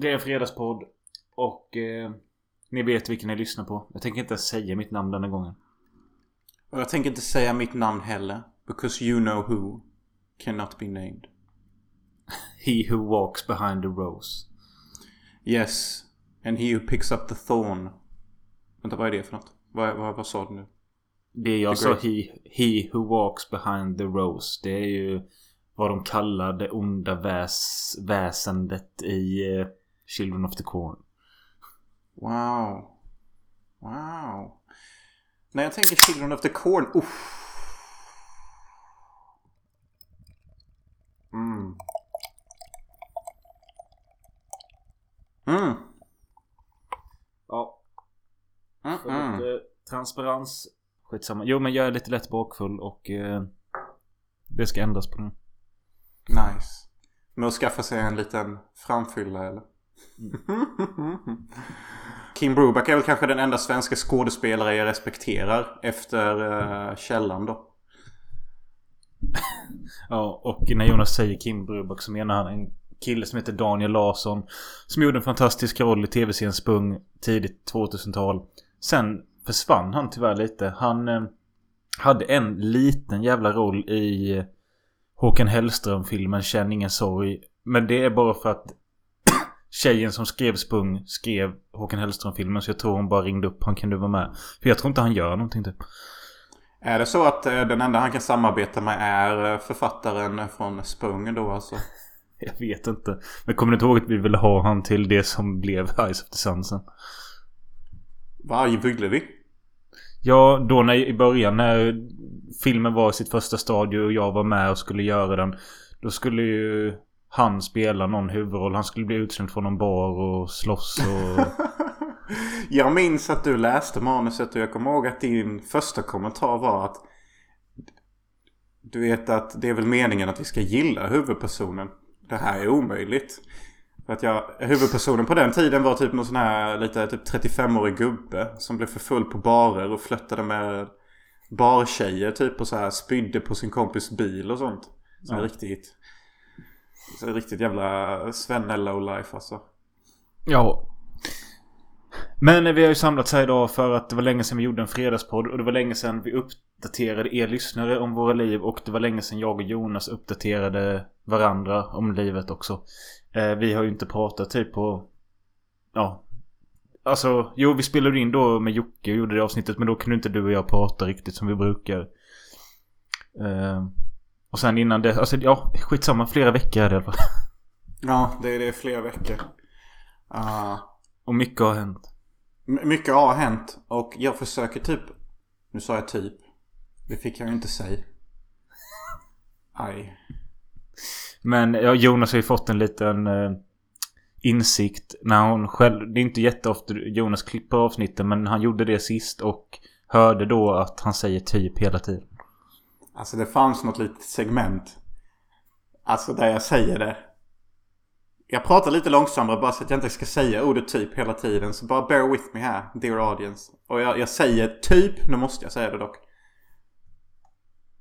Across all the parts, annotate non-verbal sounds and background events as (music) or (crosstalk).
Det är en fredagspodd. Och eh, ni vet vilken ni lyssnar på. Jag tänker inte säga mitt namn denna gången. Och jag tänker inte säga mitt namn heller. Because you know who cannot be named. (laughs) He who walks behind the rose. Yes. And he who picks up the thorn. Vänta, vad är det för något? Vad, vad, vad sa du nu? Det jag sa, he, he who walks behind the rose. Det är ju vad de kallar det onda väs, väsendet i eh, Children of the Corn. Wow. Wow. När jag tänker Children of the Corn. Uff. Mm. Mm. Ja. Mm, mm. lite transparens. Skitsamma. Jo men jag är lite lätt bakfull och eh, det ska ändras på nu. Nice. Med att skaffa sig en liten framfylla eller? Mm. (laughs) Kim Bruback är väl kanske den enda svenska skådespelare jag respekterar efter uh, Källan då. (laughs) Ja, och när Jonas säger Kim Bruback så menar han en kille som heter Daniel Larsson. Som gjorde en fantastisk roll i tv-serien Spung tidigt 2000-tal. Sen försvann han tyvärr lite. Han eh, hade en liten jävla roll i eh, Håkan Hellström-filmen Känn ingen sorg. Men det är bara för att tjejen som skrev Spung skrev Håkan Hellström-filmen. Så jag tror hon bara ringde upp. Han kan du vara med? För jag tror inte han gör någonting typ. Är det så att eh, den enda han kan samarbeta med är eh, författaren från Spung då alltså? (laughs) Jag vet inte. Men kommer du inte ihåg att vi ville ha han till det som blev Eyes of the Sun sen? Vad ville vi? Ja, då när, i början när filmen var i sitt första stadie och jag var med och skulle göra den. Då skulle ju han spela någon huvudroll. Han skulle bli utslängd från någon bar och slåss och... (laughs) Jag minns att du läste manuset och jag kommer ihåg att din första kommentar var att Du vet att det är väl meningen att vi ska gilla huvudpersonen. Det här är omöjligt. För att jag, huvudpersonen på den tiden var typ någon sån här lite typ 35-årig gubbe. Som blev för full på barer och flörtade med bartjejer typ och så här spydde på sin kompis bil och sånt. Så Ja. riktigt. Så riktigt jävla svenne life alltså. Ja. Men vi har ju samlats här idag för att det var länge sedan vi gjorde en fredagspodd. Och det var länge sedan vi uppdaterade er lyssnare om våra liv. Och det var länge sedan jag och Jonas uppdaterade varandra om livet också. Eh, vi har ju inte pratat typ på... Ja. Alltså, jo vi spelade in då med Jocke och gjorde det avsnittet. Men då kunde inte du och jag prata riktigt som vi brukar. Eh, och sen innan det, alltså ja, skitsamma. Flera veckor är det i alla fall. (laughs) Ja, det är, det är flera veckor. Ah. Och mycket har hänt. Mycket har hänt och jag försöker typ... Nu sa jag typ. Det fick jag ju inte säga. (laughs) Aj. Men ja, Jonas har ju fått en liten eh, insikt när hon själv... Det är inte jätteofta Jonas klipper avsnitten men han gjorde det sist och hörde då att han säger typ hela tiden. Alltså det fanns något litet segment. Alltså där jag säger det. Jag pratar lite långsammare bara så att jag inte ska säga ordet typ hela tiden. Så bara bear with me här, dear audience. Och jag, jag säger typ, nu måste jag säga det dock.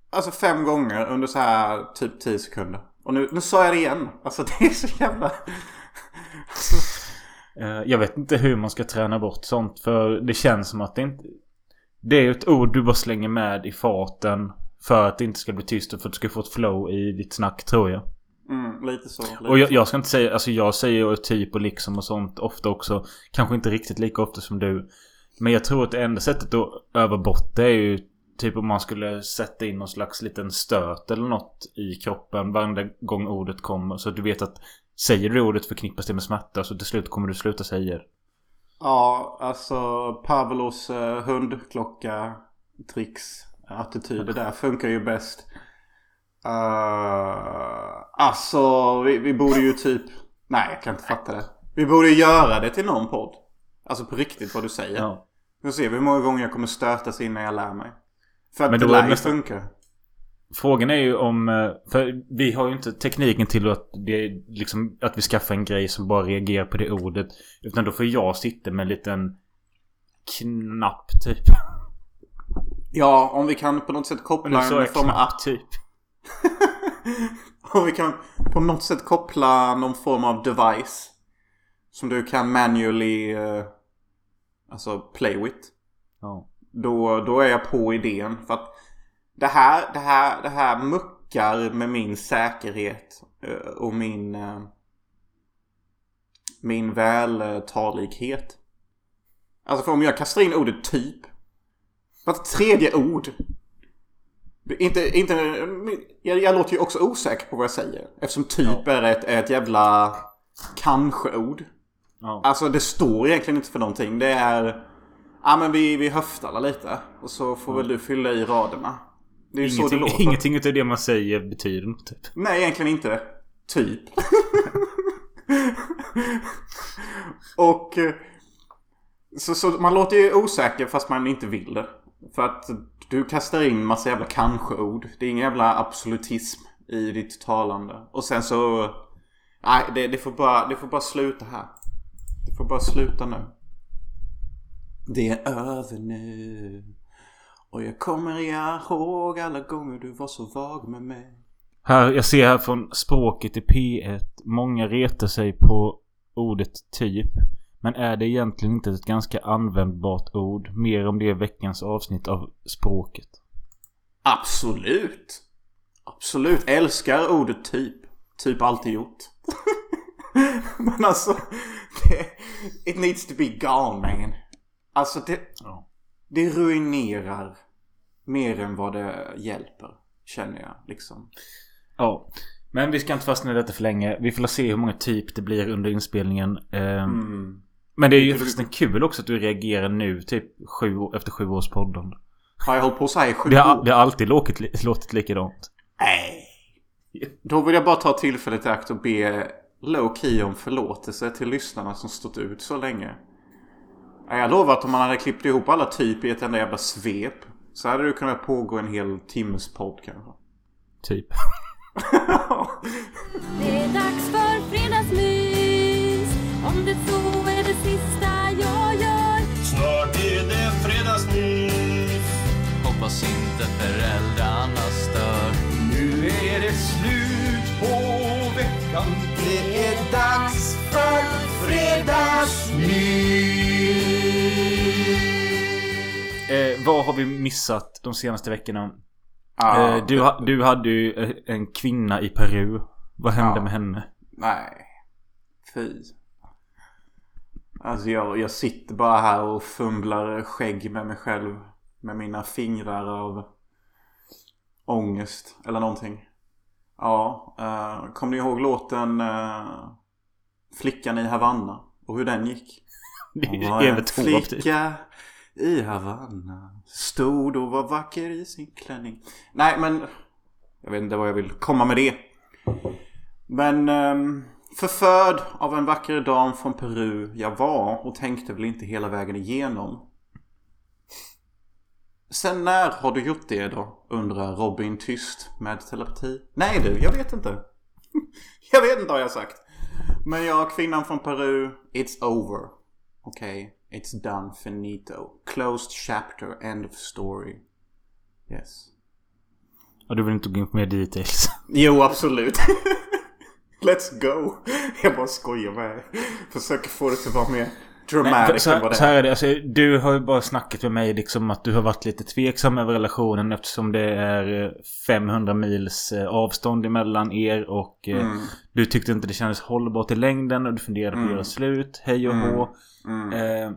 Alltså fem gånger under så här typ tio sekunder. Och nu, nu sa jag det igen. Alltså (laughs) det är så jävla... (laughs) Eh, jag vet inte hur man ska träna bort sånt för det känns som att det inte... Det är ju ett ord du bara slänger med i farten för att det inte ska bli tyst och för att du ska få ett flow i ditt snack tror jag. Mm, lite så. Lite Och jag, jag ska inte säga, alltså jag säger typ och liksom och sånt ofta också. Kanske inte riktigt lika ofta som du. Men jag tror att det enda sättet att öva bort det är ju typ om man skulle sätta in någon slags liten stöt eller något i kroppen varje gång ordet kommer. Så att du vet att säger du ordet förknippas det med smärta så till slut kommer du sluta säga det. Ja, alltså Pavlos uh, hundklocka tricks attityder där funkar ju bäst. Uh, alltså vi, vi borde ju typ... Nej, jag kan inte fatta det. Vi borde göra det till någon podd. Alltså på riktigt vad du säger. Ja. Nu ser vi hur många gånger jag kommer stötas innan jag lär mig. För att Men det lär det ju nästan- funka. Frågan är ju om... eh, För vi har ju inte tekniken till att det liksom att vi skaffar en grej som bara reagerar på det ordet. Utan då får jag sitta med en liten knapp typ. Ja, om vi kan på något sätt koppla en form av typ. (laughs) Om vi kan på något sätt koppla någon form av device. som du kan manually eh, alltså play with. Ja. Då, då är jag på idén. För att det här, det här, det här muckar med min säkerhet eh, och min eh, min vältalighet. Alltså för om jag kastar in ordet typ. Vart tredje ord. Inte, inte, jag, jag låter ju också osäker på vad jag säger. Eftersom typ Ja. är, ett, ett jävla kanske-ord. Ja. Alltså det står egentligen inte för någonting. Det är... Ja men vi, vi höftar lite. Och så får väl du fylla i raderna. Det är ju så det Ingenting, låter. ingenting utav det man säger betyder något typ. Nej, egentligen inte. Typ. (laughs) och... Så, så man låter ju osäker fast man inte vill det. För att du kastar in massa jävla kanske-ord. Det är ingen jävla absolutism i ditt talande. Och sen så... Nej, det, det, får bara, det får bara sluta här. Det får bara sluta nu. Det är över nu. Och jag kommer ihåg alla gånger du var så vag med mig. Här, jag ser här från språket i P1. Många retar sig på ordet typ. Men är det egentligen inte ett ganska användbart ord? Mer om det i veckans avsnitt av språket. Absolut. Absolut. Älskar ordet typ. Typ alltid gjort. (laughs) Men alltså. Det, it needs to be gone man. Alltså det, Ja. det ruinerar mer än vad det hjälper. Känner jag liksom. Ja. Men vi ska inte fastna i detta för länge. Vi får se hur många typ det blir under inspelningen. Ehm, Mm. Men det är ju förresten kul också att du reagerar nu, typ sju, år- efter sju års poddande. Har jag hållit på så här i sju Det har, år? det har alltid låtit, låtit likadant. Nej. Då vill jag bara ta tillfället i akt och be low key om förlåtelse till lyssnarna som stått ut så länge. Ja, Jag lovar att om man hade klippt ihop alla typ i ett enda jävla svep så hade det kunnat pågå en hel timmes podd kanske. Typ. (laughs) Det är dags för fredagsmys Om det så är det sista jag gör Snart är det fredagsmys Hoppas inte föräldrarna stör Nu är det slut på veckan Det är dags för fredagsmys Eh, vad har vi missat de senaste veckorna? Ja, eh, du, ha, du hade ju eh, en kvinna i Peru. Vad hände Ja. med henne? Nej. Fy. Alltså jag, jag sitter bara här och fumlar skägg med mig själv. Med mina fingrar av ångest eller någonting. Ja, uh, kommer ni ihåg låten eh, Flickan i Havanna? Och hur den gick? (laughs) Hon var en flicka i Havanna. Stod och var vacker i sin klänning. Nej men. Jag vet inte vad jag vill komma med det. Men um, förförd av en vacker dam från Peru. Jag var och tänkte väl inte hela vägen igenom. Sen när har du gjort det då? Undrar Robin tyst med telepati. Nej du, jag vet inte. (laughs) jag vet inte har jag sagt. Men jag, kvinnan från Peru, it's over. Okej, it's done finito. Closed chapter, end of story. Yes. Och du vill inte gå in på mer details. Jo, absolut. (laughs) Let's go. (laughs) Jag bara skojar med Försöker få det till att vara mer dramatic så, än vad det så här är. är det. Alltså, du har ju bara snackat med mig liksom att du har varit lite tveksam över relationen eftersom det är eh, 500 mils eh, avstånd emellan er och eh, Mm. du tyckte inte det kändes hållbart i längden och du funderade på att Mm. göra slut. Hej och Mm. hå. Mm. Eh,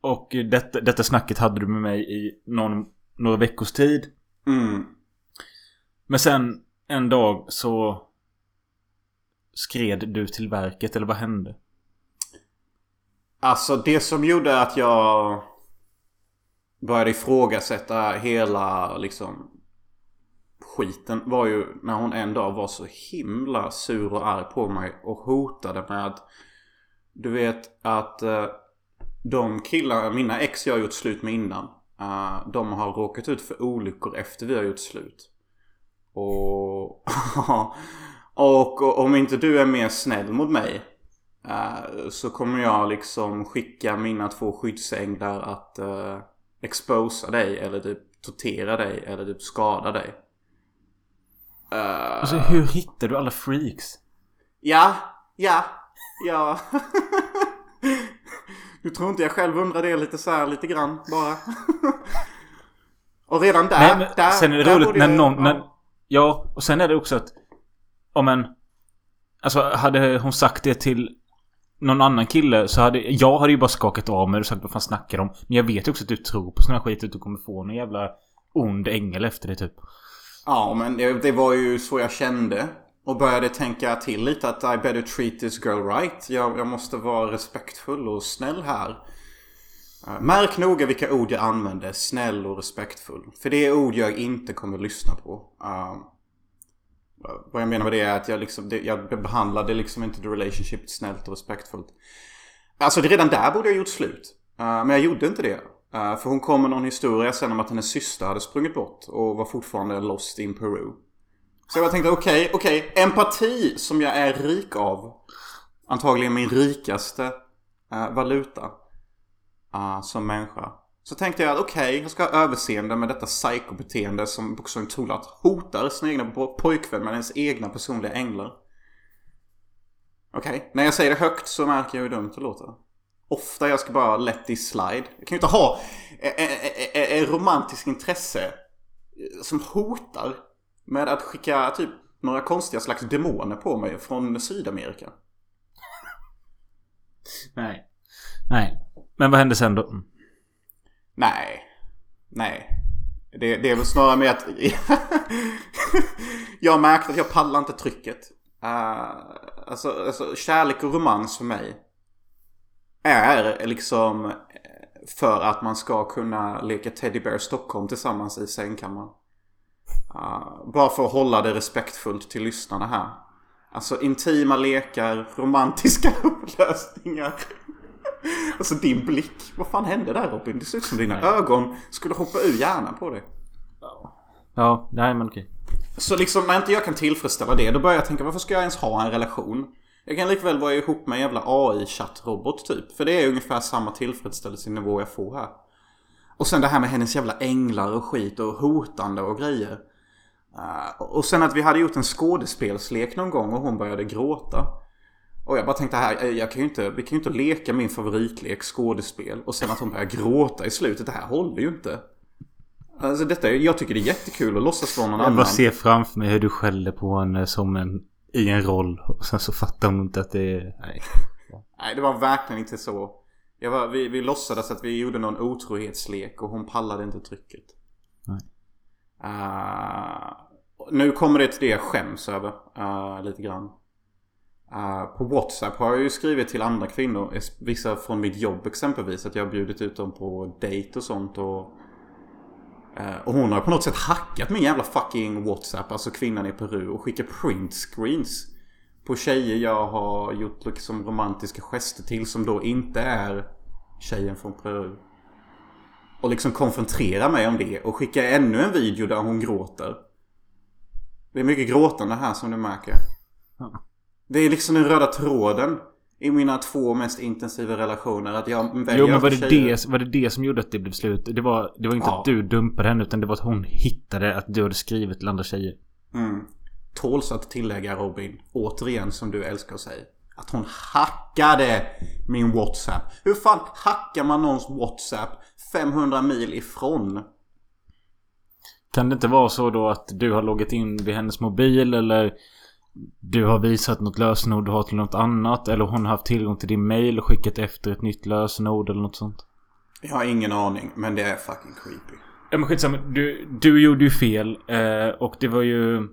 och detta, detta snacket hade du med mig i någon, några veckors tid. Mm. Men sen en dag så skred du till verket eller vad hände? Alltså det som gjorde att jag började ifrågasätta hela liksom skiten var ju när hon en dag var så himla sur och arg på mig och hotade med att du vet att eh, de killar, mina ex jag har gjort slut med innan eh, de har råkat ut för olyckor efter vi har gjort slut. Och, (laughs) och, och om inte du är mer snäll mot mig eh, så kommer jag liksom skicka mina två skyddsänglar att uh, exposa dig eller typ tortera dig eller typ skada dig. Eh, Alltså hur hittar du alla freaks? Ja, ja, Ja. (laughs) Du tror inte jag själv undrar det lite så här lite grann bara. (laughs) Och redan där. Nej, men där sen är det roligt när någon... När, ja, och sen är det också att... Om en... Alltså hade hon sagt det till någon annan kille så hade... Jag hade ju bara skakat av mig och sagt vad fan snackar om? Men jag vet ju också att du tror på sån här skit. Att du kommer få någon jävla ond ängel efter dig typ. Ja, men det, det var ju så jag kände. Och började tänka till lite att I better treat this girl right. Jag, jag måste vara respektfull och snäll här. Eh, märk noga vilka ord jag använder. Snäll och respektfull. För det är ord jag inte kommer lyssna på. Eh, vad jag menar med det är att jag, liksom, det, jag behandlade liksom inte the relationship snällt och respektfullt. Alltså redan där borde jag gjort slut. Eh, men jag gjorde inte det. Eh, för hon kom med någon historia sen om att hennes syster hade sprungit bort och var fortfarande lost in Peru. Så jag bara tänkte okej, okej. Empati som jag är rik av. Antagligen min rikaste eh, valuta. som människa. Så tänkte jag att okej, jag ska ha överseende med detta psykobeteende som bokstavligen Tolat hotar sin egna pojkvän med ens egna personliga änglar. Okej, när jag säger det högt så märker jag hur dumt det låter. Ofta jag ska bara let this slide. Jag kan ju inte ha e- e- e- ett romantiskt intresse som hotar med att skicka typ några konstiga slags demoner på mig från Sydamerika. Nej. Nej. Men vad hände sen då? Mm. Nej. Nej. Det, det är väl snarare med att (laughs) jag har märkt att jag pallar inte trycket. Uh, alltså, alltså kärlek och romans för mig är liksom eh, för att man ska kunna leka Teddy Bear Stockholm tillsammans i sängkammaren. Uh, bara för att hålla det respektfullt till lyssnarna här. Alltså intima lekar, romantiska (laughs) upplösningar. (laughs) Alltså din blick. Vad fan hände där Robin? Det ser ut som dina ögon skulle hoppa ur hjärnan på dig. Ja, nej men okej. Så liksom när inte jag kan tillfredsställa det, då börjar jag tänka varför ska jag ens ha en relation? Jag kan likväl vara ihop med en jävla AI-chattrobot typ. För det är ungefär samma tillfredsställelsenivå jag får här. Och sen det här med hennes jävla änglar och skit och hotande och grejer. Uh, och sen att vi hade gjort en skådespelslek någon gång och hon började gråta. Och jag bara tänkte här, jag kan ju inte, vi kan ju inte leka min favoritlek skådespel och sen att hon börjar gråta i slutet. Det här håller ju inte. Alltså detta, jag tycker det är jättekul att låtsas vara någon Jag annan. bara ser framför mig hur du skäller på henne som en... I en roll. Och sen så fattar hon inte att det är... Nej. Nej, det var verkligen inte så. Jag var, vi, vi låtsades att vi gjorde någon otrohetslek och hon pallade inte trycket. Nej. Uh, nu kommer det till det jag skäms över uh, lite grann. Uh, på WhatsApp har jag ju skrivit till andra kvinnor, vissa från mitt jobb exempelvis, att jag har bjudit ut dem på dejt och sånt. Och, eh, och hon har på något sätt hackat min jävla fucking WhatsApp, alltså kvinnan i Peru, och skickat printscreens på tjejer jag har gjort liksom romantiska gester till som då inte är tjejen från Peru. Och liksom konfrontera mig om det och skicka ännu en video där hon gråter. Det är mycket gråtande här som du märker. Ja. Det är liksom den röda tråden i mina två mest intensiva relationer. Att jag väljer Jo men var det, det, var det det som gjorde att det blev slut? Det var, det var inte Ja. att du dumpade henne utan det var att hon hittade att du hade skrivit till andra tjejer. Mm. Tåls att tillägga Robin, återigen som du älskar att säga. Att hon hackade min WhatsApp. Hur fan hackar man någons WhatsApp 500 mil ifrån? Kan det inte vara så då att du har loggat in vid hennes mobil eller du har visat något lösenord du har till något annat eller hon har haft tillgång till din mail och skickat efter ett nytt lösenord eller något sånt? Jag har ingen aning, men det är fucking creepy. Ja men skitsamma. Du, du gjorde ju fel eh, och det var ju...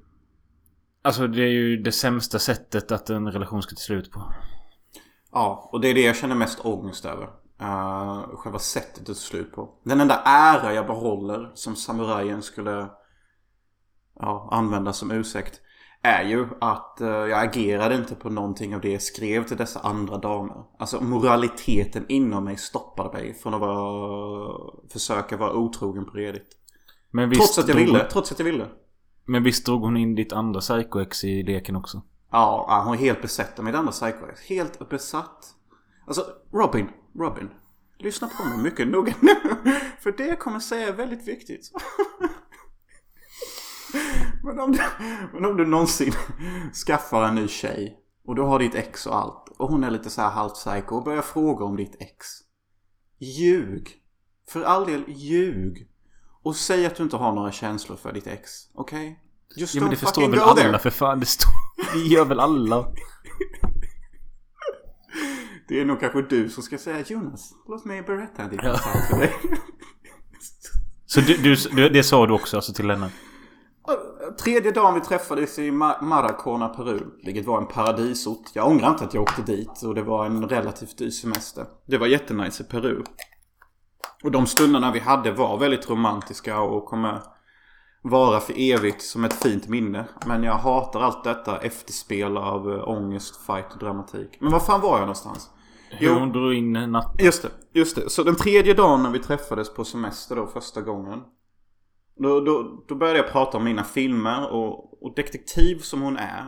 Alltså det är ju det sämsta sättet att en relation ska till slut på. Ja, och det är det jag känner mest ångest över. Uh, själva sättet det tar slut på. Den enda ära jag behåller som samurajen skulle ja, använda som ursäkt. Är ju att eh, jag agerade inte på någonting av det jag skrev till dessa andra damer. Alltså moraliteten inom mig stoppade mig från att vara, försöka vara otrogen på Reddit. Men visst, Trots att jag ville. Hon, Trots att jag ville. men visst drog hon in ditt andra psycho-ex i leken också? Ja, hon är helt besatt av mitt andra psycho. Helt besatt. Alltså, Robin, Robin. Lyssna på mig mycket noga nu. (laughs) För det jag kommer säga är väldigt viktigt. (laughs) Men om, du, men om du någonsin skaffar en ny tjej och du har ditt ex och allt. och hon är lite så här halvt psycho och börjar fråga om ditt ex. Ljug! För all del, ljug! Och säg att du inte har några känslor för ditt ex. Okej? Just Ja men det förstår väl alla there. för fan. Det, står, (laughs) det gör väl alla. Det är nog kanske du som ska säga Jonas, låt mig berätta ditt Ja. ja. för dig. (laughs) Så du, du, det sa du också alltså till henne? Tredje dagen vi träffades i Ma- Maracona, Peru. Vilket var en paradisort. Jag ångrar inte att jag åkte dit och det var en relativt dyr semester. Det var jättenice i Peru. Och de stunderna vi hade var väldigt romantiska och kommer vara för evigt som ett fint minne. Men jag hatar allt detta efterspel av eh, ångest, fight och dramatik. Men var fan var jag någonstans? Hur hon drog in natt... Just det, just det. Så den tredje dagen när vi träffades på semester då första gången. Då, då, då började jag prata om mina filmer och, och detektiv som hon är.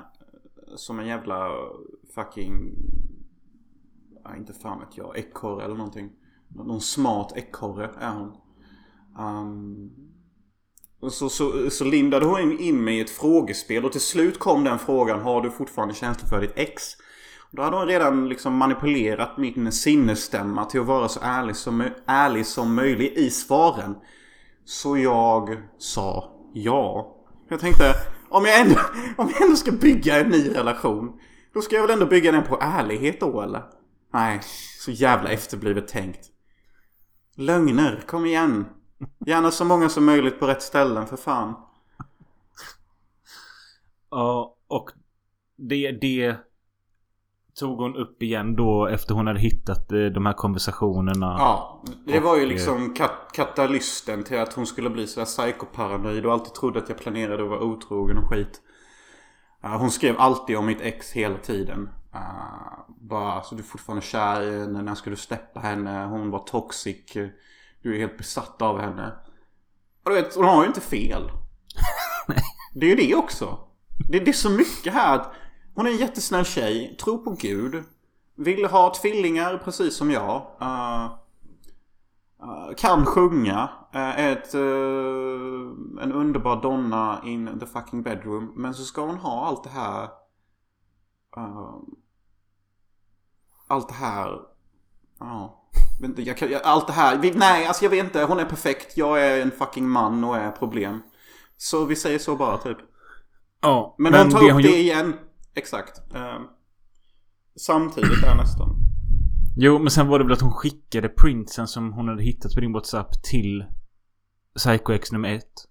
Som en jävla fucking... Ja, inte fan vet jag. Ekorre eller någonting. Någon smart ekorre är hon. Um, och så, så, så lindade hon in mig i ett frågespel och till slut kom den frågan Har du fortfarande känslor för ditt ex? Då hade hon redan liksom manipulerat min sinnesstämma till att vara så ärlig som, ärlig som möjligt i svaren. Så jag sa ja. Jag tänkte, om jag, ändå, (laughs) om jag ändå ska bygga en ny relation. Då ska jag väl ändå bygga den på ärlighet då eller? Nej, så jävla efterblivet tänkt. Lögner, kom igen. Gärna så många som möjligt på rätt ställen för fan. Ja, och det, det tog hon upp igen då efter hon hade hittat eh, de här konversationerna. Ja, det var ju Och, liksom kat- katalysten till att hon skulle bli sådär psykoparanoid och alltid trodde att jag planerade att vara otrogen och skit. Uh, hon skrev alltid om mitt ex hela tiden. Bara, så du är fortfarande kär i henne, när ska du släppa henne? Hon var toxic. Du är helt besatt av henne. Och du vet, hon har ju inte fel. (laughs) det är ju det också. Det, det är så mycket här att hon är en jättesnäll tjej, tror på Gud. Vill ha tvillingar precis som jag. Uh, uh, kan sjunga. Uh, är ett, en underbar donna in the fucking bedroom. Men så ska hon ha allt det här. Allt det här. Ja. jag kan- jag- Allt det här. Nej, alltså jag vet inte. Hon är perfekt. Jag är en fucking man och är problem. Så vi säger så bara typ. Ja, Men, hon tar upp det gjorde- igen. Exakt. Uh, samtidigt där nästan. Jo, men sen var det väl att hon skickade printsen som hon hade hittat på din WhatsApp till Psycho X nummer ett.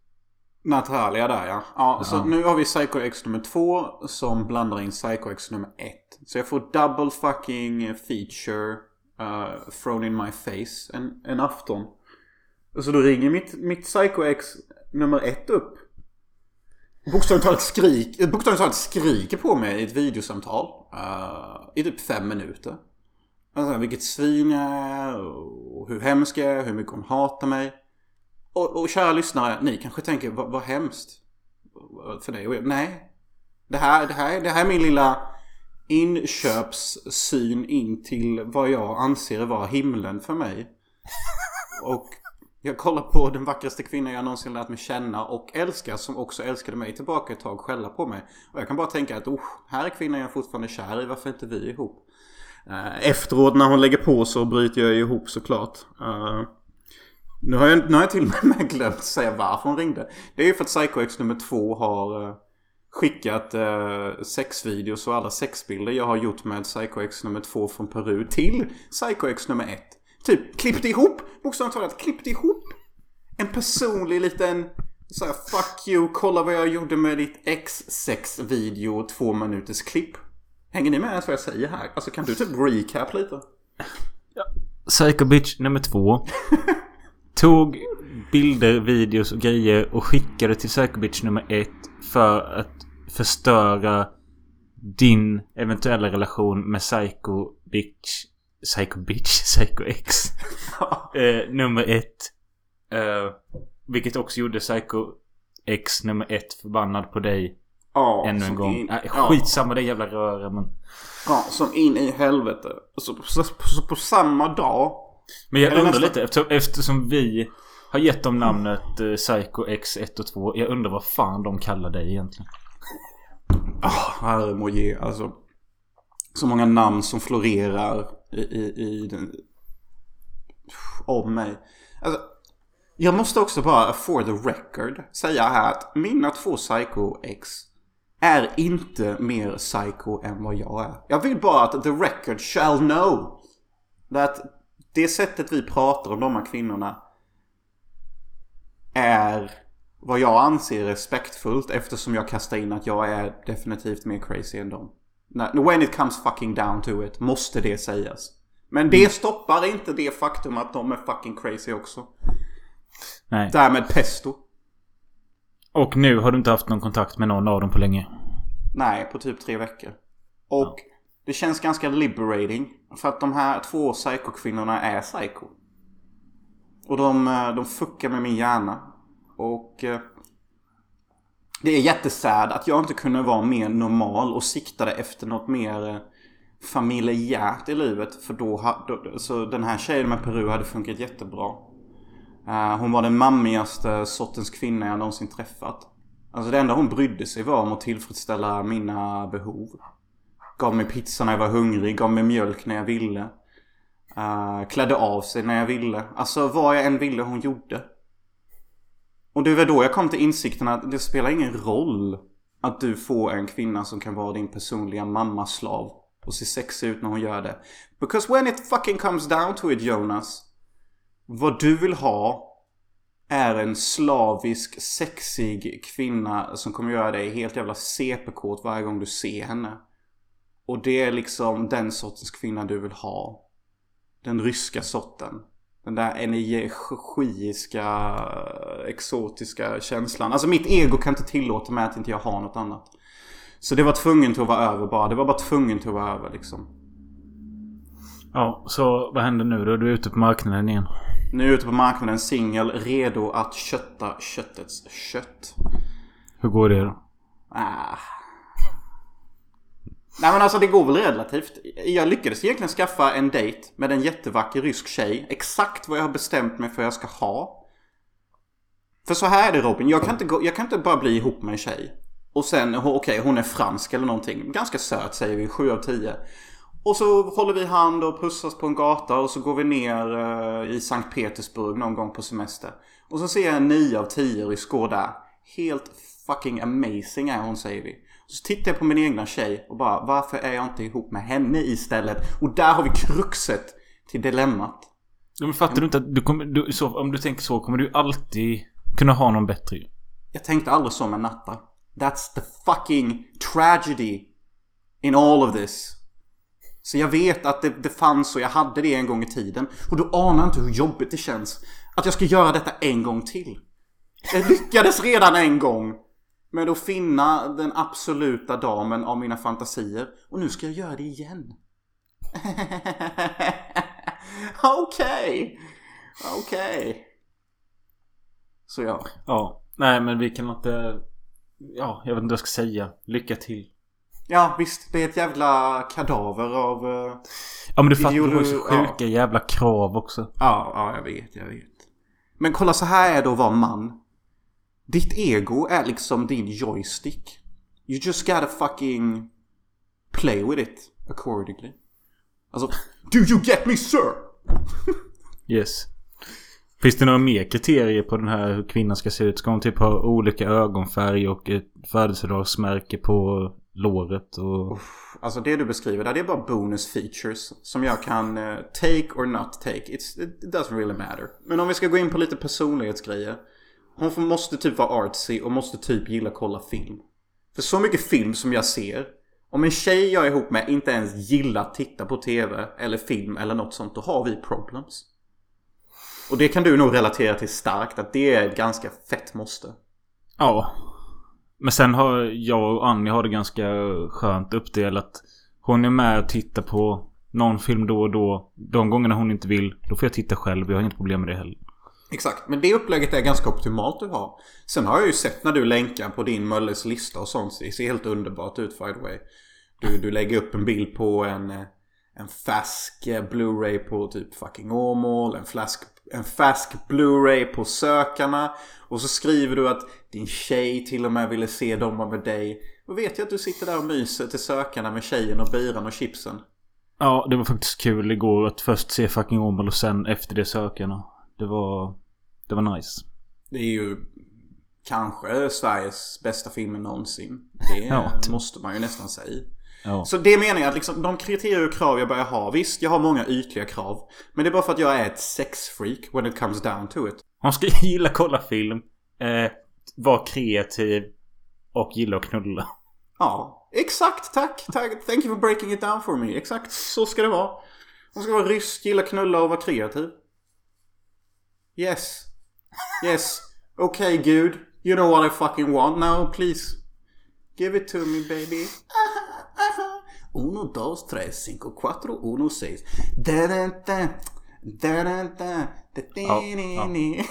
Natalia där ja. ja så nu har vi Psycho X nummer två som blandar in Psycho X nummer ett. Så jag får double fucking feature uh, thrown in my face en, en afton. Så då ringer mitt, mitt Psycho X nummer ett upp. Bokstavligt talat, skrik, bokstavligt talat skriker på mig i ett videosamtal. Uh, I typ fem minuter. Alltså, vilket svin jag är och hur hemsk jag är, hur mycket hon hatar mig. Och, och kära lyssnare, ni kanske tänker vad, vad hemskt. För dig och er. Nej. Det här, det, här, det här är min lilla inköpssyn in till vad jag anser vara himlen för mig. Och jag kollar på den vackraste kvinnan jag någonsin lärt mig känna och älska som också älskade mig tillbaka ett tag skälla på mig. Och jag kan bara tänka att oh, här är kvinnan jag fortfarande är kär i, varför är inte vi ihop? Eh, Efteråt när hon lägger på så bryter jag ihop såklart. Eh, nu har, jag, nu har jag till och (laughs) med glömt säga varför hon ringde. Det är ju för att Psycho X nummer två har eh, skickat eh, sexvideos och alla sexbilder jag har gjort med Psycho X nummer två från Peru till Psycho X nummer ett. Typ klippt ihop, bokstavligt talat klippt ihop en personlig liten så här, fuck you, kolla vad jag gjorde med ditt X6-video, två minuters klipp. Hänger ni med ens vad jag säger här? Alltså kan du typ recap lite? Psycho Bitch nummer två. (laughs) Tog bilder, videos och grejer och skickade till Psycho Bitch nummer ett för att förstöra din eventuella relation med Psycho Bitch. Psycho Bitch? (laughs) Psycho X. (laughs) eh, nummer ett. Eh, vilket också gjorde Psycho X nummer ett förbannad på dig Ja, ännu en gång. in- ja. skitsamma det jävla röra men... Ja, som in i helvete. Så, så, så på samma dag. Men jag undrar nästa- lite eftersom, eftersom vi har gett dem namnet eh, Psycho X1 och 2. Jag undrar vad fan de kallar dig egentligen. Ah, herre må ge, alltså. Så många namn som florerar i, i, i den, om mig. Alltså, jag måste också bara for the record säga här att mina två psycho-ex är inte mer psycho än vad jag är. Jag vill bara att the record shall know that det sättet vi pratar om de här kvinnorna är vad jag anser respektfullt eftersom jag kastar in att jag är definitivt mer crazy än dem. När- When it comes fucking down to it måste det sägas. Men det stoppar inte det faktum att de är fucking crazy också. Nej. Därmed pesto. Och nu har du inte haft någon kontakt med någon av dem på länge. Nej, på typ tre veckor. Och det känns ganska liberating. För att de här två psykokvinnorna är psycho. Och de, eh, de fuckar med min hjärna. Och eh, det är jättesad att jag inte kunde vara mer normal och siktade efter något mer eh, familjärt i livet. För då hade, så den här tjejen med Peru hade funkat jättebra. Eh, hon var den mammigaste sortens kvinna jag någonsin träffat. Alltså det enda hon brydde sig var om att tillfredsställa mina behov. Gav mig pizza när jag var hungrig, gav mig mjölk när jag ville. Uh, klädde av sig när jag ville. Alltså vad jag än ville hon gjorde. Och det var då jag kom till insikten att det spelar ingen roll att du får en kvinna som kan vara din personliga mammaslav och se sexig ut när hon gör det. Because when it fucking comes down to it Jonas. Vad du vill ha är en slavisk, sexig kvinna som kommer göra dig helt jävla CP-kåt varje gång du ser henne. Och det är liksom den sortens kvinna du vill ha. Den ryska sorten. Den där energiska, exotiska känslan. Alltså mitt ego kan inte tillåta mig att inte jag har något annat. Så det var tvungen till att vara över bara. Det var bara tvungen till att vara över liksom. Ja, så vad händer nu då? Du är ute på marknaden igen. Nu är jag ute på marknaden singel, redo att kötta köttets kött. Hur går det då? Ah. Nej men alltså det går väl relativt. Jag lyckades egentligen skaffa en dejt med en jättevacker rysk tjej. Exakt vad jag har bestämt mig för jag ska ha. För så här är det Robin, jag kan inte, gå, jag kan inte bara bli ihop med en tjej. Och sen, okej okej hon är fransk eller någonting. Ganska söt säger vi, 7 av 10. Och så håller vi hand och pussas på en gata och så går vi ner eh, i Sankt Petersburg någon gång på semester. Och så ser jag en 9 av 10 rysk gå där. Helt fucking amazing är hon säger vi. Så tittar jag på min egna tjej och bara varför är jag inte ihop med henne istället? Och där har vi kruxet till dilemmat. Ja, Men fattar du inte att du kommer... Du, så, om du tänker så kommer du alltid kunna ha någon bättre. Jag tänkte aldrig så med Natta. That's the fucking tragedy in all of this. Så jag vet att det, det fanns och jag hade det en gång i tiden. Och du anar inte hur jobbigt det känns. Att jag ska göra detta en gång till. Jag lyckades redan en gång. Med att finna den absoluta damen av mina fantasier. Och nu ska jag göra det igen. (laughs) Okej. Okej. Så ja. Ja. Nej men vi kan inte... Ja, jag vet inte vad jag ska säga. Lycka till. Ja visst, det är ett jävla kadaver av... eh, Ja men du fattar, du har ju sjuka jävla krav också. Ja, ja, jag vet, jag vet. Men kolla så här är det att vara man. Ditt ego är liksom din joystick. You just gotta fucking play with it accordingly. Alltså, do you get me sir? (laughs) Yes. Finns det några mer kriterier på den här hur kvinnan ska se ut? Ska hon typ ha olika ögonfärg och ett födelsedagsmärke på låret och... Alltså det du beskriver där, det är bara bonus features som jag kan eh, take or not take. It's, it doesn't really matter. Men om vi ska gå in på lite personlighetsgrejer. Hon måste typ vara artsy och måste typ gilla att kolla film. För så mycket film som jag ser. Om en tjej jag är ihop med inte ens gillar att titta på tv eller film eller något sånt, då har vi problems. Och det kan du nog relatera till starkt, att det är ett ganska fett måste. Ja. Men sen har jag och Annie har det ganska skönt uppdelat. Hon är med och tittar på någon film då och då. De gångerna hon inte vill, då får jag titta själv. Jag har inget problem med det heller. Exakt, men det upplägget är ganska optimalt att ha. Sen har jag ju sett när du länkar på din Mölles lista och sånt. Det ser helt underbart ut by the way. Du, du lägger upp en bild på en, eh, en färsk eh, Blu-ray på typ fucking Åmål. En, flask, en färsk Blu-ray på Sökarna. Och så skriver du att din tjej till och med ville se dem med dig. Då vet jag att du sitter där och myser till sökarna med tjejen och biran och chipsen. Ja, det var faktiskt kul igår att först se fucking Åmål och sen efter det sökarna. Det var... Det var nice. Det är ju kanske Sveriges bästa film någonsin. Det (laughs) Ja. måste man ju nästan säga. Ja. Så det menar jag att liksom, de kriterier och krav jag börjar ha. Visst, jag har många ytliga krav. Men det är bara för att jag är ett sexfreak when it comes down to it. Man ska (laughs) gilla kolla film. Eh, vara kreativ. Och gilla att knulla. Ja, exakt. Tack. tack. Thank you for breaking it down for me. Exakt så ska det vara. Man ska vara rysk, gilla knulla och vara kreativ. Yes. Yes. Okay, Gud. You know what I fucking want now, please. Give it to me, baby. Uno, dos, tres, cinco, cuatro, uno, seis. Da, da, da. Da, da, da. Da, ja. di.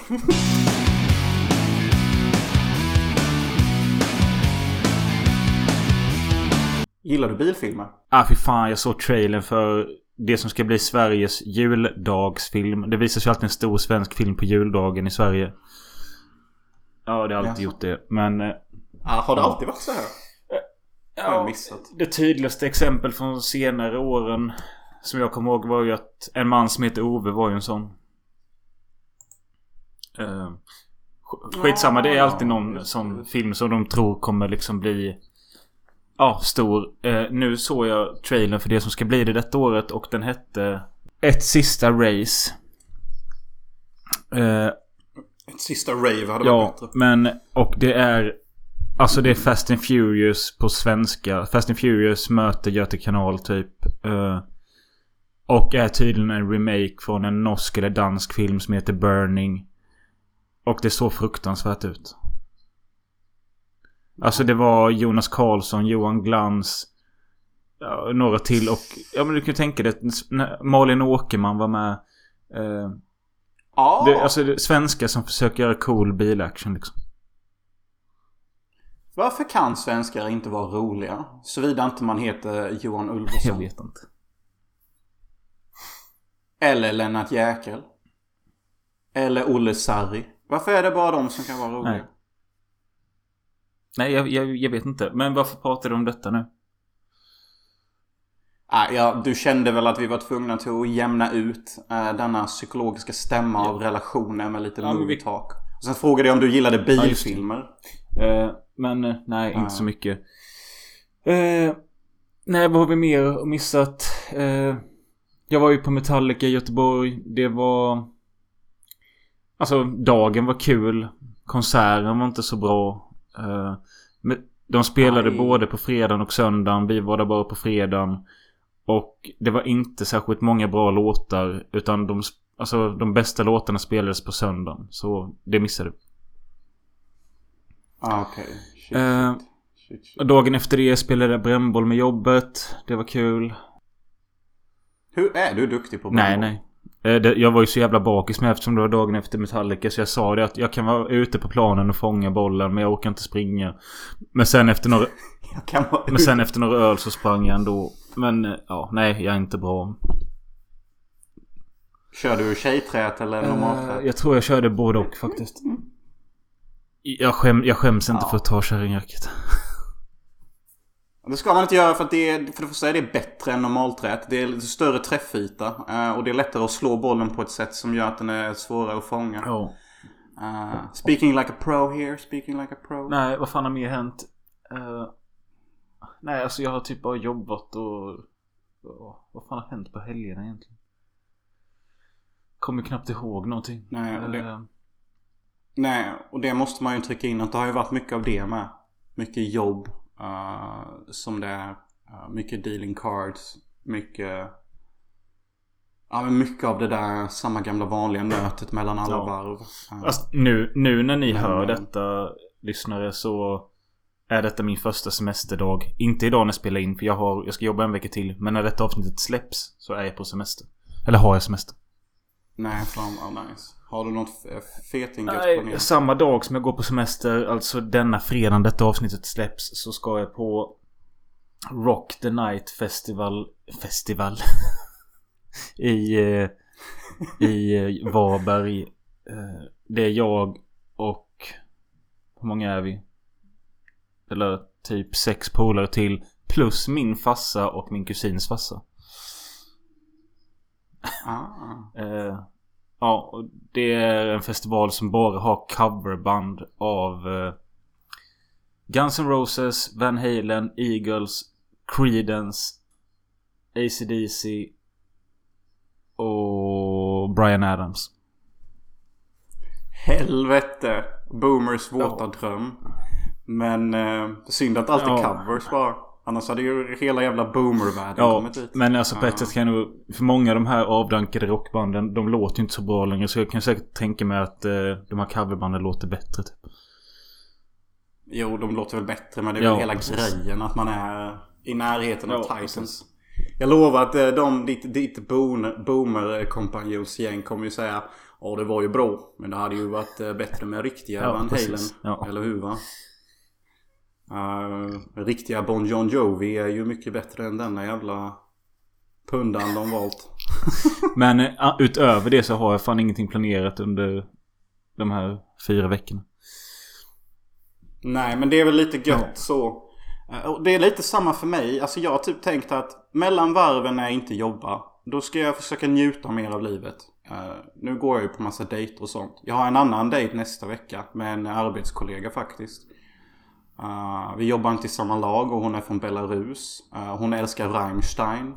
Gillar du bilfilmer? Ah fy fan, jag såg trailern för det som ska bli Sveriges juldagsfilm. Det visas ju alltid en stor svensk film på juldagen i Sverige. Ja, det har alltid Jaså? gjort det. Men... eh, Ja, har det alltid varit så här? Missat? Det tydligaste exempel från senare åren som jag kommer ihåg var ju att en man som heter Ove var ju en sån. Uh, skitsamma, det är alltid någon sån film som de tror kommer liksom bli... Ja, stor. Eh, nu såg jag trailern för det som ska bli det detta året och den hette... Ett sista race. Eh, Ett sista rave hade varit Ja, bättre. men och det är... Alltså det är Fast and Furious på svenska. Fast and Furious möter Göte kanal typ. Eh, och är tydligen en remake från en norsk eller dansk film som heter Burning. Och det såg fruktansvärt ut. Alltså det var Jonas Karlsson, Johan Glans. Ja, några till och... Ja men du kan ju tänka dig. Malin Åkerman var med. Eh, Ja, det, alltså det, svenskar som försöker göra cool bilaction liksom. varför kan svenskar inte vara roliga? Såvida inte man heter Johan Jag Ulveson. vet inte. Eller Lennart Jäkel. Eller Olle Sarri. Varför är det bara de som kan vara roliga? Nej. Nej, jag, jag, jag vet inte. Men varför pratar du om detta nu? Ah, ja, du kände väl att vi var tvungna till att jämna ut eh, denna psykologiska stämma av relationer med lite Ja, movie talk. Och sen frågade jag om du gillade bilfilmer. Eh, men eh, nej, Ja. inte så mycket. Eh, nej, vad har vi mer missat? Eh, jag var ju på Metallica i Göteborg. Det var... Alltså, dagen var kul. Konserten var inte så bra. Eh, de spelade Aj. både på fredagen och söndagen. Vi var där bara på fredagen. Och det var inte särskilt många bra låtar. Utan de, alltså, de bästa låtarna spelades på söndagen. Så det missade vi. Ah, okej. Shit, Eh, shit. Dagen efter det spelade jag brännboll med jobbet. Det var kul. Hur är du duktig på Nej, brännboll? nej. Det- Jag var ju så jävla bakis med eftersom det var dagen efter Metallica. Så jag sa det att jag kan vara ute på planen och fånga bollen. Men jag orkar inte springa. Men sen efter några, (laughs) men sen efter några öl så sprang jag ändå. Men eh, ja, nej jag är inte bra. Kör du tjejträt eller normalträt? Eh, jag tror jag körde både och faktiskt. Jag, skäm, jag skäms inte Ja. för att ta kärringracket. Det ska man inte göra för att det är, för det första är det bättre än normalträt. Det är större träffyta. eh, Och det är lättare att slå bollen på ett sätt som gör att den är svårare att fånga. Ja. Uh, speaking like a pro here, speaking like a pro. Nej, vad fan har mer hänt? Eh, nej, alltså jag har typ bara jobbat och... och vad fan har hänt på helgerna egentligen? Kommer knappt ihåg någonting. Nej, och det- Eh, Nej, och det måste man ju trycka in att det har ju varit mycket av det med. Mycket jobb eh, som det är. Eh, mycket dealing cards. Mycket... Ja men mycket av det där samma gamla vanliga nötet mellan alla Ja. varv. Alltså, nu, nu när ni Men, hör eh, detta, lyssnare, så... Är detta min första semesterdag. Inte idag när jag spelar in, för jag, har, jag ska jobba en vecka till. Men när detta avsnittet släpps så är jag på semester. Eller har jag semester? Nej, fan vad nice. Har du något f- fetinggött Nej, planerat? samma dag som jag går på semester, alltså denna fredag detta avsnittet släpps, så ska jag på Rock the Night Festival... Festival? (laughs) I... Eh, I eh, Varberg. Eh, det är jag och... Hur många är vi? Eller typ sex polare till. Plus min farsa och min kusins farsa. Ah. Eh, ja, och det är en festival som bara har coverband av eh, Guns N' Roses, Van Halen, Eagles, Creedence, AC/DC och Brian Adams. Helvete. Boomers våta dröm. Men eh, synd att allt är Ja. covers bara. Annars hade ju hela jävla boomervärlden Ja, kommit dit. men alltså på ett sätt kan jag. För många av de här avdankade rockbanden, de låter ju inte så bra längre. Så jag kan säkert tänka mig att eh, de här coverbanden låter bättre typ. Jo, de låter väl bättre. Men det är Ja, väl hela precis. grejen att man är i närheten av Ja, Titans. Jag lovar att eh, de, ditt, ditt boom- boomer-kompanjonsgäng kommer ju säga Ja det var ju bra. Men det hade ju varit eh, bättre med riktiga Ja, Van. Halen. Ja. Eller hur va? Uh, riktiga Bon John Jovi är ju mycket bättre än denna jävla pundan de valt. (laughs) Men eh, utöver det så har jag fan ingenting planerat under de här fyra veckorna. Nej men det är väl lite gött Ja. så. Eh, Det är lite samma för mig. Alltså jag har typ tänkt att mellan varven när jag inte jobbar. Då ska jag försöka njuta mer av livet. Nu går jag ju på massa dejter och sånt. Jag har en annan dejt nästa vecka med en arbetskollega faktiskt. Eh, vi jobbar inte i samma lag och hon är från Belarus. Eh, hon älskar Rammstein.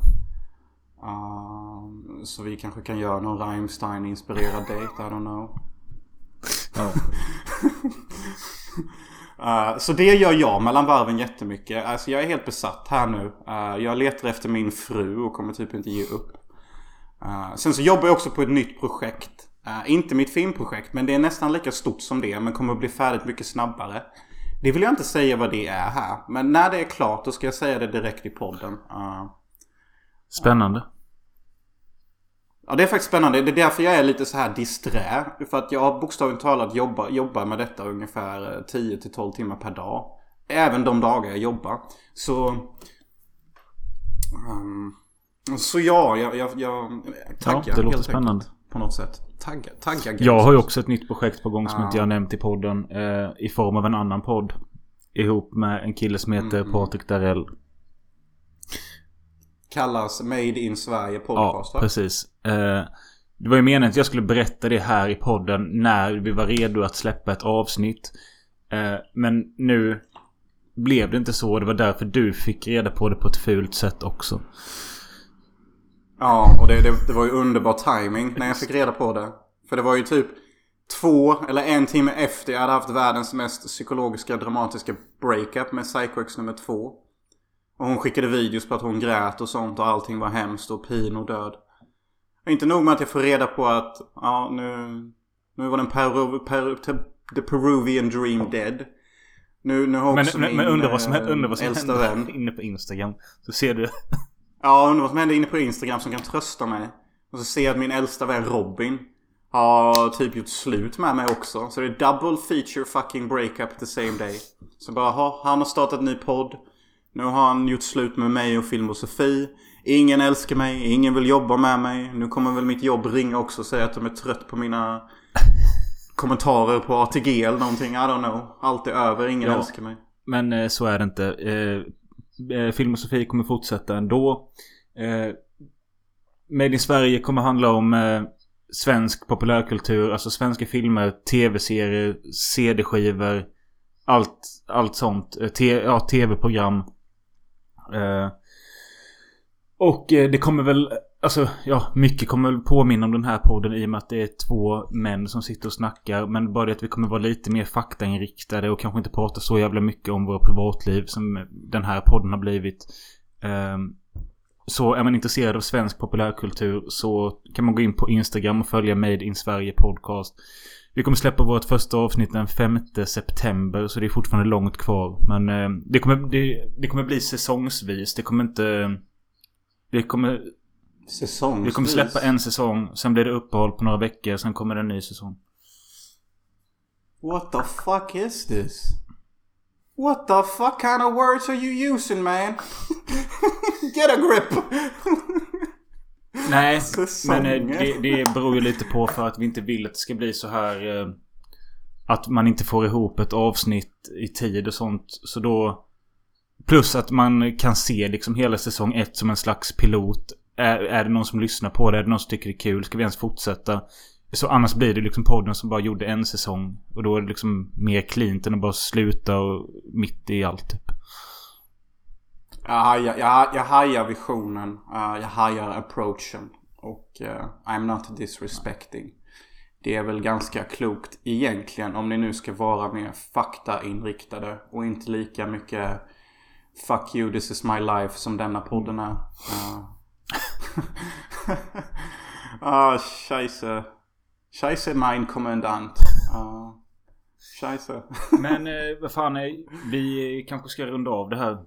Eh, så vi kanske kan göra någon Rammstein-inspirerad dejt, I don't know. (laughs) Eh, så det gör jag mellan varven jättemycket. Alltså jag är helt besatt här nu. Jag letar efter min fru och kommer typ inte ge upp. Sen så jobbar jag också på ett nytt projekt. Inte mitt filmprojekt men det är nästan lika stort som det men kommer att bli färdigt mycket snabbare. Det vill jag inte säga vad det är här. Men när det är klart då ska jag säga det direkt i podden. Eh, Spännande. Ja det är faktiskt spännande. Det är därför jag är lite så här disträ. För att jag har bokstavligt talat jobbar, jobbar med detta ungefär eh, 10-12 timmar per dag. Även de dagar jag jobbar. Så... ehm, så ja, jag, jag, jag taggar Ja, det låter helt spännande. enkelt. På något sätt. Taggar, taggar Jag har ju också ett nytt projekt på gång som Ja. inte jag nämnt i podden. Eh, I form av en annan podd. Ihop med en kille som heter Mm. Patrik Darell. Kallas Made in Sverige Ja, podcast va? precis. Eh, det var ju meningen att jag skulle berätta det här i podden när vi var redo att släppa ett avsnitt. Eh, men nu blev det inte så. Det var därför du fick reda på det på ett fult sätt också. Ja, och det, det, det var ju underbar timing när jag fick reda på det. För det var ju typ två eller en timme efter jag hade haft världens mest psykologiska dramatiska breakup med Psycho nummer två. Och hon skickade videos på att hon grät och sånt och allting var hemskt och pin och död. Och inte nog med att jag får reda på att ja, nu, nu var den Peru, Peru, the Peruvian dream dead. Nu, nu har Men, också men, min men undrar vad som, eh, undrar vad som äldsta vän inne på Instagram. Så ser du. Ja, undrar vad som händer inne på Instagram som kan trösta mig. Och så ser jag att min äldsta vän Robin har typ gjort slut med mig också. Så det är double feature fucking breakup the same day. Så bara, ha, han har startat en ny podd. Nu har han gjort slut med mig och Film och Sofie. Ingen älskar mig, ingen vill jobba med mig. Nu kommer väl mitt jobb ringa också och säga att de är trött på mina (laughs) kommentarer på ATG eller någonting. I don't know. Allt är över, ingen Ja. älskar mig. Men eh, så är det inte. Eh, eh, Sofie kommer fortsätta ändå. Eh, Made in Sverige kommer handla om eh, svensk populärkultur. Alltså svenska filmer, tv-serier, CD-skivor. Allt, allt sånt. Eh, te, ja, tv-program. Eh, och eh, det kommer väl... Alltså, ja, mycket kommer väl påminna om den här podden i och med att det är två män som sitter och snackar. Men bara det att vi kommer vara lite mer faktainriktade och kanske inte prata så jävla mycket om våra privatliv som den här podden har blivit. Ehm, så är man intresserad av svensk populärkultur så kan man gå in på Instagram och följa Made in Sverige podcast. Vi kommer släppa vårt första avsnitt den 5 september så det är fortfarande långt kvar. Men eh, det, kommer, det, det kommer bli säsongsvis. Det kommer inte... Det kommer, Säsongsvis. vi kommer släppa en säsong. Sen blir det uppehåll på några veckor. Sen kommer det en ny säsong. What the fuck is this? What the fuck kind of words are you using man? (laughs) Get a grip! Nej, men eh, det, det beror ju lite på för att vi inte vill att det ska bli så här... Eh, att man inte får ihop ett avsnitt i tid och sånt. Så då Plus att man kan se liksom hela säsong ett som en slags pilot. Är, är det någon som lyssnar på det? Är det någon som tycker det är kul? Ska vi ens fortsätta? Så annars blir det liksom podden som bara gjorde en säsong. Och då är det liksom mer cleant än att bara sluta och mitt i allt typ. Jag hajar, jag, jag hajar visionen. Uh, jag hajar approachen. Och uh, I'm not disrespecting. Det är väl ganska klokt egentligen om ni nu ska vara mer faktainriktade och inte lika mycket Fuck you, this is my life som denna podden är. Uh. (laughs) ah, scheisse. Scheisse mein Kommandant. Uh. Scheisse. (laughs) Men eh, vad fan, är, vi kanske ska runda av det här.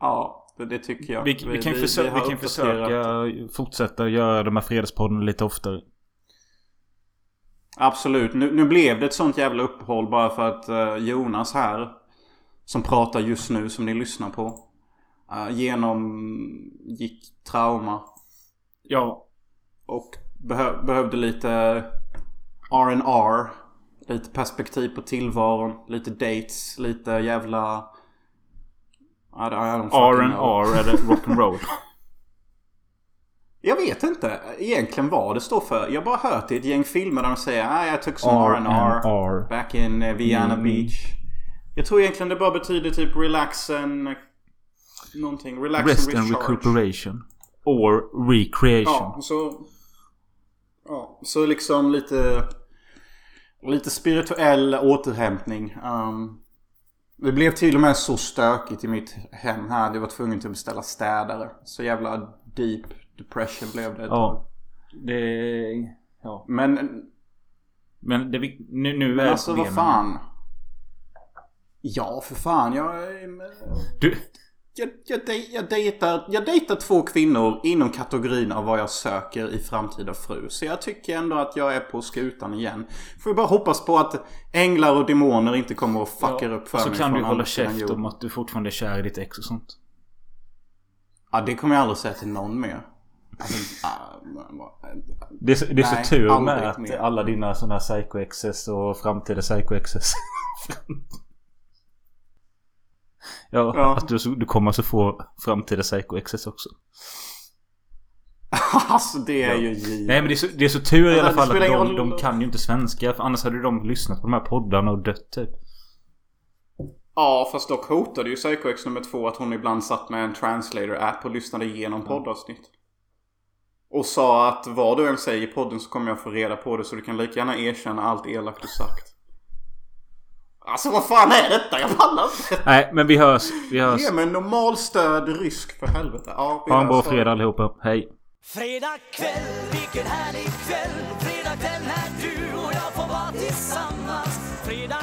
Ja, det, det tycker jag. Vi, vi, kan, försö vi, har kan försöka fortsätta göra de här fredagspodden lite oftare. Absolut. Nu, nu blev det ett sånt jävla uppehåll bara för att uh, Jonas här som pratar just nu som ni lyssnar på. Genomgick trauma. Ja. Och behö behövde lite R&R Lite perspektiv på tillvaron. Lite dates. Lite jävla... R&R eller rock'n'roll? (laughs) (laughs) Jag vet inte egentligen vad det står för. Jag bara hört i ett gäng filmer där de säger ah, jag tog some R&R back in Vienna mm. Beach. Jag tror egentligen det bara betyder typ relax and... Någonting. Relax Rest and, and recuperation. Or recreation. Ja, så... Ja, så liksom lite... Lite spirituell återhämtning. Um, det blev till och med så stökigt i mitt hem här. Jag var tvungen att beställa städare. Så jävla deep depression blev det. Ja. Det... Ja. Men... Men det, nu, nu är alltså vad fan. Ja, för fan. Jag... Du... Jag, jag, jag, dejtar, jag dejtar två kvinnor inom kategorin av vad jag söker i framtida fru. Så jag tycker ändå att jag är på skutan igen. Får vi bara hoppas på att änglar och demoner inte kommer och fuckar ja, upp för så mig. Så kan du hålla käft om att du fortfarande är kär i ditt ex och sånt. Ja, det kommer jag aldrig säga till någon mer. Alltså, det är, så, det är nej, så tur med att mer. alla dina sådana här psycho-exes och framtida psycho-exes (laughs) Ja, ja. att du, du kommer alltså få framtida Psycho XS också. (laughs) alltså det är ja. ju givet. Nej men det är så, det är så tur i alla fall att de, de kan ju inte svenska. För annars hade de lyssnat på de här poddarna och dött typ. Ja fast dock hotade ju Psycho X nummer två att hon ibland satt med en translator-app och lyssnade igenom poddavsnitt. Och sa att vad du än säger i podden så kommer jag få reda på det så du kan lika gärna erkänna allt elakt du sagt. Alltså vad fan är detta? Jag pallar inte. Nej men vi hörs. Vi hörs. Ge mig normalstöd rysk för helvete. Ja, vi ha en bra fredag allihopa. Hej. Fredag kväll, vilken härlig kväll. Fredag kväll när du och jag får vara tillsammans. Fredag